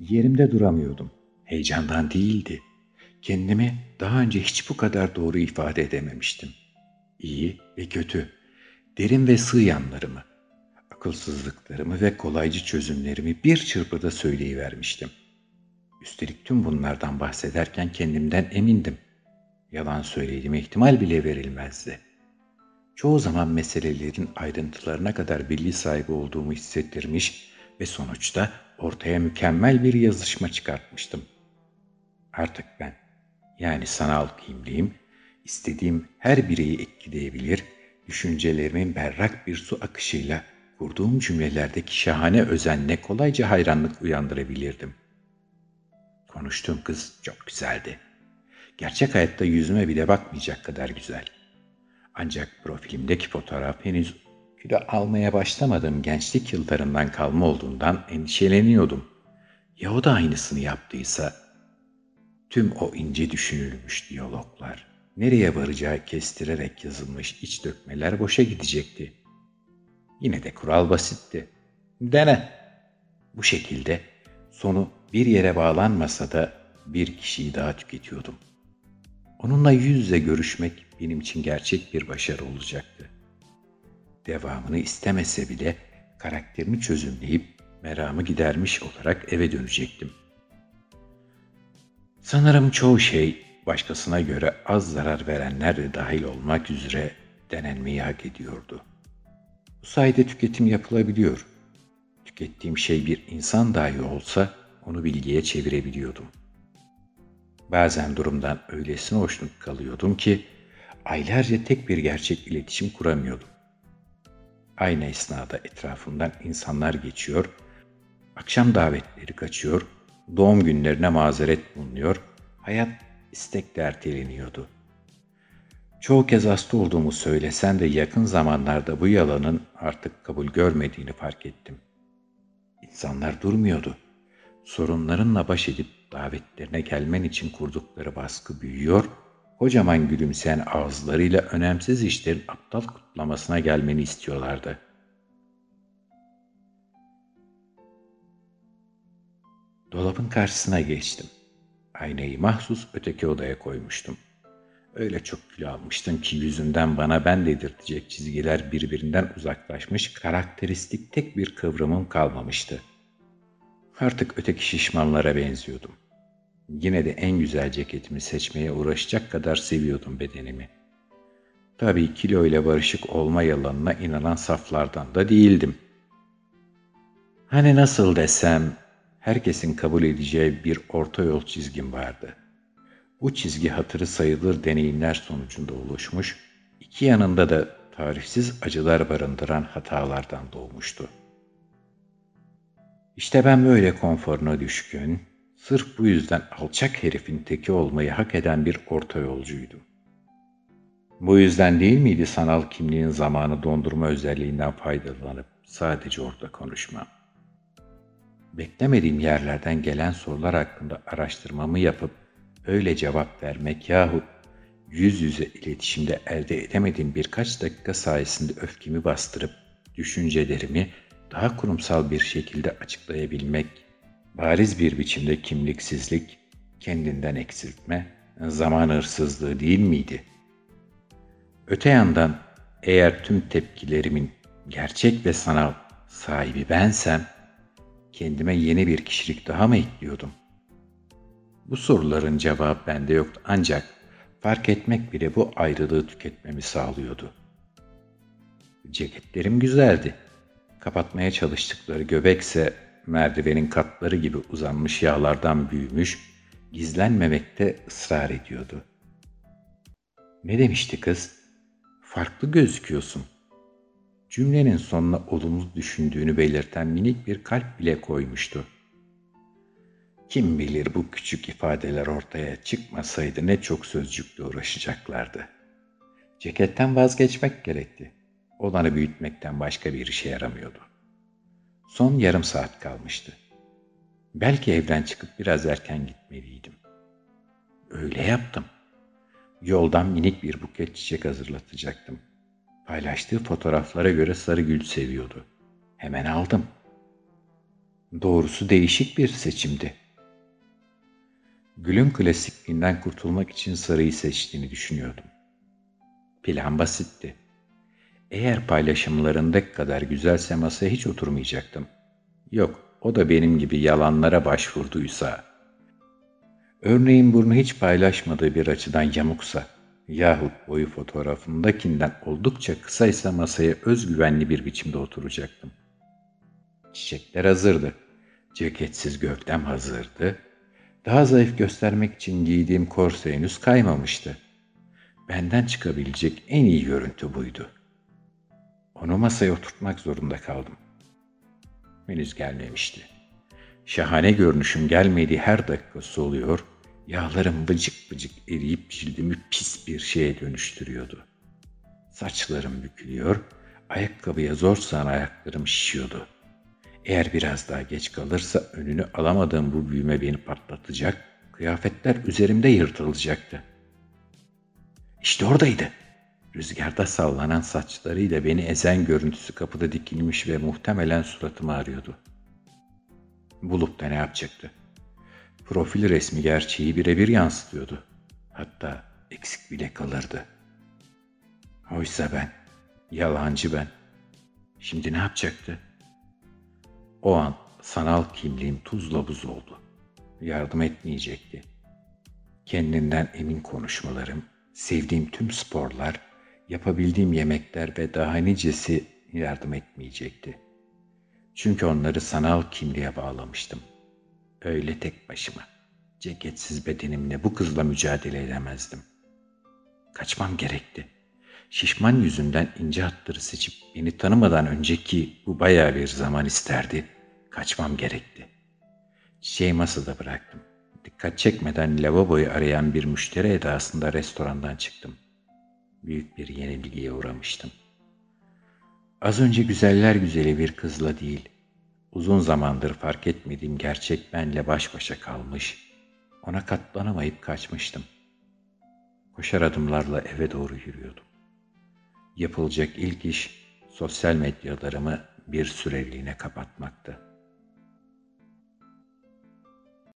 Yerimde duramıyordum. Heyecandan değildi. Kendimi daha önce hiç bu kadar doğru ifade edememiştim. İyi ve kötü, derin ve sığ yanlarımı, akılsızlıklarımı ve kolaycı çözümlerimi bir çırpıda söyleyivermiştim. Üstelik tüm bunlardan bahsederken kendimden emindim. Yalan söylediğime ihtimal bile verilmezdi. Çoğu zaman meselelerin ayrıntılarına kadar bilgi sahibi olduğumu hissettirmiş ve sonuçta ortaya mükemmel bir yazışma çıkartmıştım. Artık ben, yani sanal kimliğim, istediğim her bireyi etkileyebilir, düşüncelerimin berrak bir su akışıyla kurduğum cümlelerdeki şahane özenle kolayca hayranlık uyandırabilirdim. Konuştuğum kız çok güzeldi. Gerçek hayatta yüzüme bile bakmayacak kadar güzel. Ancak profilimdeki fotoğraf henüz kilo almaya başlamadığım gençlik yıllarından kalma olduğundan endişeleniyordum. Ya o da aynısını yaptıysa? Tüm o ince düşünülmüş diyaloglar, nereye varacağı kestirerek yazılmış iç dökmeler boşa gidecekti. Yine de kural basitti. Dene. Bu şekilde sonu bir yere bağlanmasa da bir kişiyi daha tüketiyordum. Onunla yüz yüze görüşmek benim için gerçek bir başarı olacaktı. Devamını istemese bile karakterini çözümleyip meramı gidermiş olarak eve dönecektim. Sanırım çoğu şey başkasına göre az zarar verenler de dahil olmak üzere denenmeyi hak ediyordu. Bu sayede tüketim yapılabiliyor. Tükettiğim şey bir insan dahi olsa onu bilgiye çevirebiliyordum. Bazen durumdan öylesine hoşnut kalıyordum ki aylarca tek bir gerçek iletişim kuramıyordum. Aynı esnada etrafımdan insanlar geçiyor, akşam davetleri kaçıyor, doğum günlerine mazeret bulunuyor, hayat istekle erteleniyordu. Çoğu kez hasta olduğumu söylesen de yakın zamanlarda bu yalanın artık kabul görmediğini fark ettim. İnsanlar durmuyordu. Sorunlarınla baş edip davetlerine gelmen için kurdukları baskı büyüyor, kocaman gülümseyen ağızlarıyla önemsiz işlerin aptal kutlamasına gelmeni istiyorlardı. Dolabın karşısına geçtim. Aynayı mahsus öteki odaya koymuştum. Öyle çok kilo almıştım ki yüzünden bana ben dedirtecek çizgiler birbirinden uzaklaşmış, karakteristik tek bir kıvrımım kalmamıştı. Artık öteki şişmanlara benziyordum. Yine de en güzel ceketimi seçmeye uğraşacak kadar seviyordum bedenimi. Tabii kilo ile barışık olma yalanına inanan saflardan da değildim. Hani nasıl desem, herkesin kabul edeceği bir orta yol çizgim vardı. Bu çizgi hatırı sayılır deneyimler sonucunda oluşmuş, iki yanında da tarifsiz acılar barındıran hatalardan doğmuştu. İşte ben böyle konforuna düşkün, sırf bu yüzden alçak herifin teki olmayı hak eden bir orta yolcuydum. Bu yüzden değil miydi sanal kimliğin zamanı dondurma özelliğinden faydalanıp sadece orada konuşmam? Beklemediğim yerlerden gelen sorular hakkında araştırmamı yapıp öyle cevap vermek yahut yüz yüze iletişimde elde edemediğim birkaç dakika sayesinde öfkemi bastırıp düşüncelerimi daha kurumsal bir şekilde açıklayabilmek, bariz bir biçimde kimliksizlik, kendinden eksiltme, zaman hırsızlığı değil miydi? Öte yandan eğer tüm tepkilerimin gerçek ve sanal sahibi bensem, kendime yeni bir kişilik daha mı ekliyordum? Bu soruların cevabı bende yoktu ancak fark etmek bile bu ayrılığı tüketmemi sağlıyordu. Ceketlerim güzeldi Kapatmaya çalıştıkları göbekse merdivenin katları gibi uzanmış yağlardan büyümüş, gizlenmemekte ısrar ediyordu. Ne demişti kız? Farklı gözüküyorsun. Cümlenin sonuna olumlu düşündüğünü belirten minik bir kalp bile koymuştu. Kim bilir bu küçük ifadeler ortaya çıkmasaydı ne çok sözcükle uğraşacaklardı. Ceketten vazgeçmek gerekti olanı büyütmekten başka bir işe yaramıyordu. Son yarım saat kalmıştı. Belki evden çıkıp biraz erken gitmeliydim. Öyle yaptım. Yoldan minik bir buket çiçek hazırlatacaktım. Paylaştığı fotoğraflara göre sarı gül seviyordu. Hemen aldım. Doğrusu değişik bir seçimdi. Gül'ün klasikliğinden kurtulmak için sarıyı seçtiğini düşünüyordum. Plan basitti. Eğer paylaşımlarındaki kadar güzelse masaya hiç oturmayacaktım. Yok, o da benim gibi yalanlara başvurduysa, örneğin burnu hiç paylaşmadığı bir açıdan yamuksa yahut boyu fotoğrafındakinden oldukça kısaysa masaya özgüvenli bir biçimde oturacaktım. Çiçekler hazırdı. Ceketsiz göktem hazırdı. Daha zayıf göstermek için giydiğim korse henüz kaymamıştı. Benden çıkabilecek en iyi görüntü buydu. Onu masaya oturtmak zorunda kaldım. Henüz gelmemişti. Şahane görünüşüm gelmediği her dakikası oluyor, yağlarım bıcık bıcık eriyip cildimi pis bir şeye dönüştürüyordu. Saçlarım bükülüyor, ayakkabıya zor sığan ayaklarım şişiyordu. Eğer biraz daha geç kalırsa önünü alamadığım bu büyüme beni patlatacak, kıyafetler üzerimde yırtılacaktı. İşte oradaydı. Rüzgarda sallanan saçlarıyla beni ezen görüntüsü kapıda dikilmiş ve muhtemelen suratımı arıyordu. Bulup da ne yapacaktı? Profil resmi gerçeği birebir yansıtıyordu. Hatta eksik bile kalırdı. Oysa ben, yalancı ben. Şimdi ne yapacaktı? O an sanal kimliğim tuzla buz oldu. Yardım etmeyecekti. Kendinden emin konuşmalarım, sevdiğim tüm sporlar, yapabildiğim yemekler ve daha nicesi yardım etmeyecekti. Çünkü onları sanal kimliğe bağlamıştım. Öyle tek başıma, ceketsiz bedenimle bu kızla mücadele edemezdim. Kaçmam gerekti. Şişman yüzünden ince hatları seçip beni tanımadan önceki bu bayağı bir zaman isterdi. Kaçmam gerekti. Çiçeği masada bıraktım. Dikkat çekmeden lavaboyu arayan bir müşteri edasında restorandan çıktım. Büyük bir yenilgiye uğramıştım. Az önce güzeller güzeli bir kızla değil, uzun zamandır fark etmediğim gerçek benle baş başa kalmış, ona katlanamayıp kaçmıştım. Koşar adımlarla eve doğru yürüyordum. Yapılacak ilk iş sosyal medyalarımı bir süreliğine kapatmaktı.